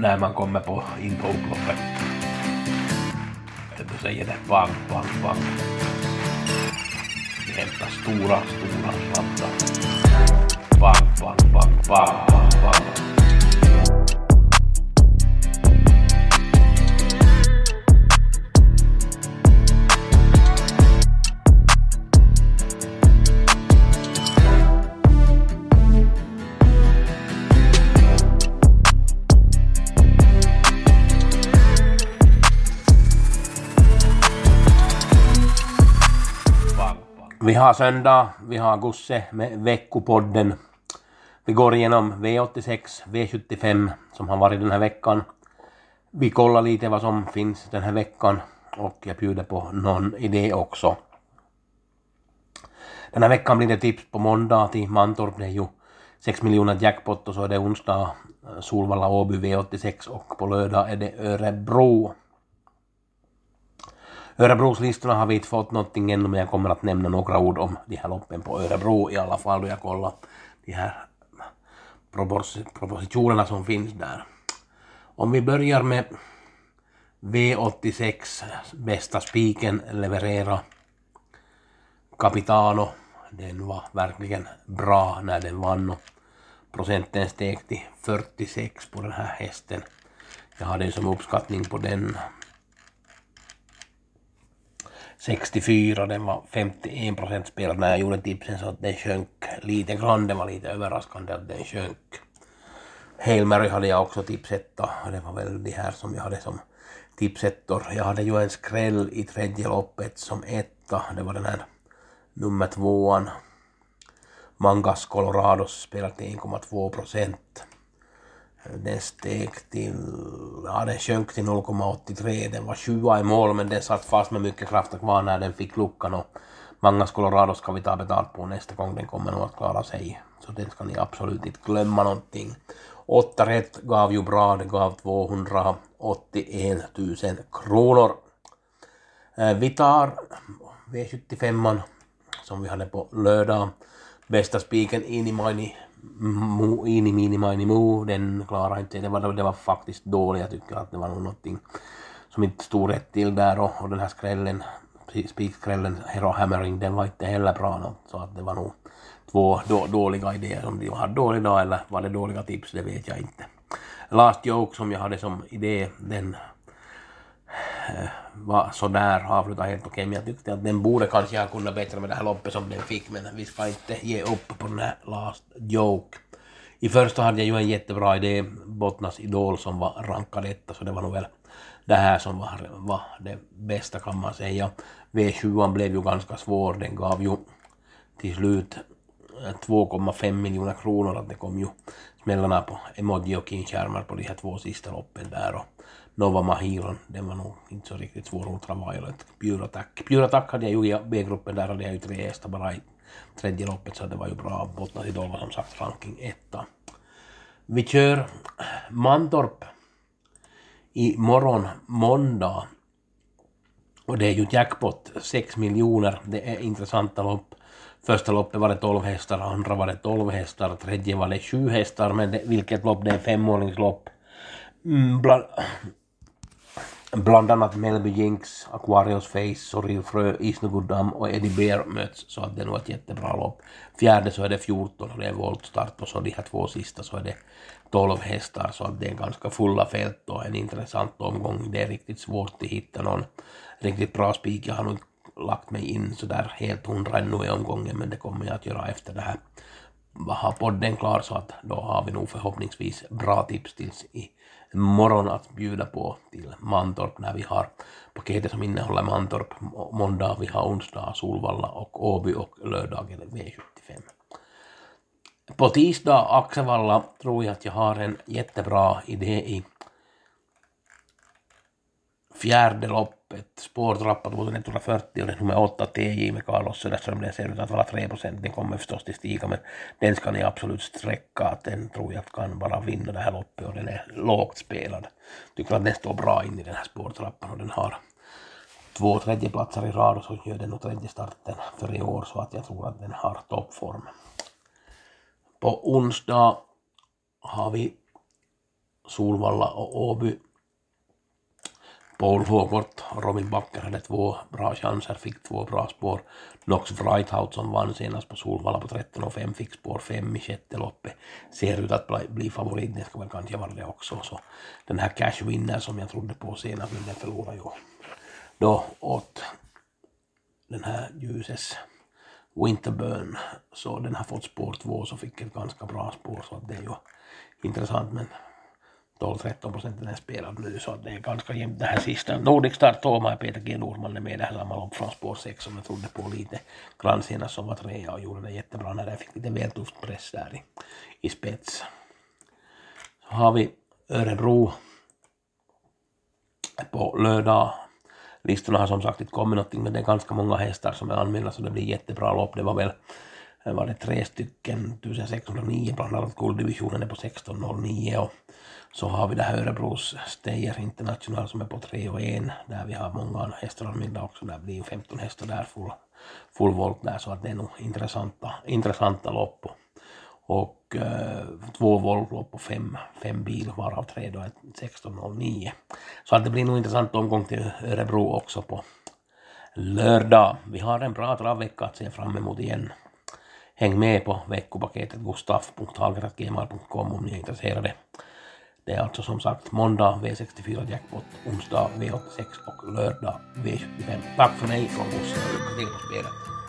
när man kommer på, in på upploppet. Då säger det bang, bang, bang. Vi hämtar stora, stora slantar. Vi har söndag, vi har Gusse med veckopodden. Vi går igenom V86, V75 som har varit den här veckan. Vi kollar lite vad som finns den här veckan och jag bjuder på någon idé också. Den här veckan blir det tips på måndag till Mantorp. Det är ju 6 miljoner jackpot och så är det onsdag Solvalla Åby V86 och på lördag är det Örebro. Örebroslistorna har vi inte fått någonting ännu men jag kommer att nämna några ord om de här loppen på Örebro i alla fall då jag kollar de här propositionerna som finns där. Om vi börjar med V86, bästa spiken leverera Capitano. Den var verkligen bra när den vann och procenten steg till 46 på den här hästen. Jag hade som uppskattning på den 64, den var 51 procent spelad när jag gjorde tipsen så att den sjönk lite grann. Det var lite överraskande att den sjönk. Hail Mary hade jag också tipsetta. Det var väl de här som jag hade som tipsettor. Jag hade ju en skräll i tredje loppet som etta. Det var den här nummer tvåan. Mangas Colorado spelade 1,2 procent. Den steg till, ja den sjönk till 0,83, den var sjua i mål men den satt fast med mycket kraft kvar när den fick luckan och Mangas Colorado ska vi ta betalt på nästa gång, den kommer nog att klara sig. Så den ska ni absolut inte glömma någonting. 8 rätt gav ju bra, det gav 281 000 kronor. Eh, vi tar V75 som vi hade på lördag. Bästa spiken in i Inimaini Mo, ini mini mini mo, den klarar inte, det var, det var faktiskt dåligt, jag tycker att det var nog någonting som inte stod rätt till där och, och den här skrällen, spikskrällen, Hero Hammering, den var inte heller bra något, så att det var nog två då, dåliga idéer som de hade dålig dag eller var det dåliga tips, det vet jag inte. Last Joke som jag hade som idé, den Eh, var sådär avslutad helt okej, men jag tyckte att den borde kanske ha kunnat bättre med det här loppet som den fick, men vi ska inte ge upp på den här last joke. I första hade jag ju en jättebra idé, Bottnas Idol som var rankad etta, så det var nog väl det här som var, var det bästa kan man säga. V7 blev ju ganska svår, den gav ju till slut eh, 2,5 miljoner kronor, att det kom ju smällarna på emoji och kinskärmar på de här två sista loppen där och Nova Mahiron, den var nog inte så riktigt svår Ultraviolet. Pure Attack. Pure Attack hade jag ju i B-gruppen, där hade jag ju tre hästar bara i tredje loppet så det var ju bra. Bottnas Idol var som sagt ranking etta. Vi kör Mantorp i morgon måndag. Och det är ju jackpot, 6 miljoner. Det är intressanta lopp. Första loppet var det 12 hästar, andra var det 12 hästar, tredje var det 7 hästar, men det, vilket lopp det är femåringslopp. Mm, bland, Bland annat Melby Jinx, Aquarius Face, Soril Frö, Isnoguddam och Eddie Bear möts så att det är nog ett jättebra lopp. Fjärde så är det 14 och det är voltstart och så de här två sista så är det 12 hästar så att det är ganska fulla fält och en intressant omgång. Det är riktigt svårt att hitta någon riktigt bra spik. Jag har nog lagt mig in sådär helt hundra ännu i omgången men det kommer jag att göra efter det här. Har podden klar så att då har vi nog förhoppningsvis bra tips tills i morgon att bjuda på till Mantorp när vi har paketet som innehåller Mantorp måndag, vi har onsdag Solvalla och Åby och lördagen V75. På tisdag Axevalla tror jag att jag har en jättebra idé i fjärde loppet, spårtrappa 2140 och det är nummer 8 TJ med Carlos Söderström, den ser ut att vara 3 procent, den kommer förstås till stiga men den ska ni absolut sträcka, att den tror jag kan bara vinna det här loppet och den är lågt spelad. Tycker att den står bra in i den här spårtrappan och den har två tredjeplatser i rad och så gör den nog tredje starten för i år så att jag tror att den har toppform. På onsdag har vi Solvalla och Åby. Paul Hågort och Robin Backer hade två bra chanser, fick två bra spår. Knox Wrighthout som vann senast på Solvalla på 13 och 5 fick spår 5 i sjätte loppet. Ser ut att bli, bli favorit, det ska väl kanske vara det också. Så den här Cash Winner som jag trodde på senast, men den förlorade ju då åt den här ljuses Winterburn. Så den har fått spår 2 så fick ett ganska bra spår så att det är ju intressant men 12-13 procenten är spelad nu så det är ganska jämnt det här sista. Nordic Star Toma Peter G Norman är med det här samma lopp från spår 6 som jag trodde på lite. grann senast som var trea och gjorde det jättebra när det fick lite väl tufft press där i, i spets. Så har vi Örebro på lördag. Listorna har som sagt inte kommit någonting men det är ganska många hästar som är anmälda så det blir jättebra lopp. Det var väl var det tre stycken 1609 bland annat gulddivisionen är på 1609 och så har vi det här Örebros Steyr International som är på 3 och 1 där vi har många hästar anmälda också. Där blir 15 hästar där full, full volt där så att det är nog intressanta, intressanta lopp. Och eh, två voltlopp och fem, fem bil varav tre då är 16.09. Så att det blir nog intressant omgång till Örebro också på lördag. Vi har en bra travvecka att se fram emot igen. Häng med på veckopaketet gustaf.hallgren.gmail.com om ni är intresserade. Det är alltså som sagt måndag V64 jackpot, onsdag V86 och lördag V75. Tack för mig från Bosse och lycka till på spelet.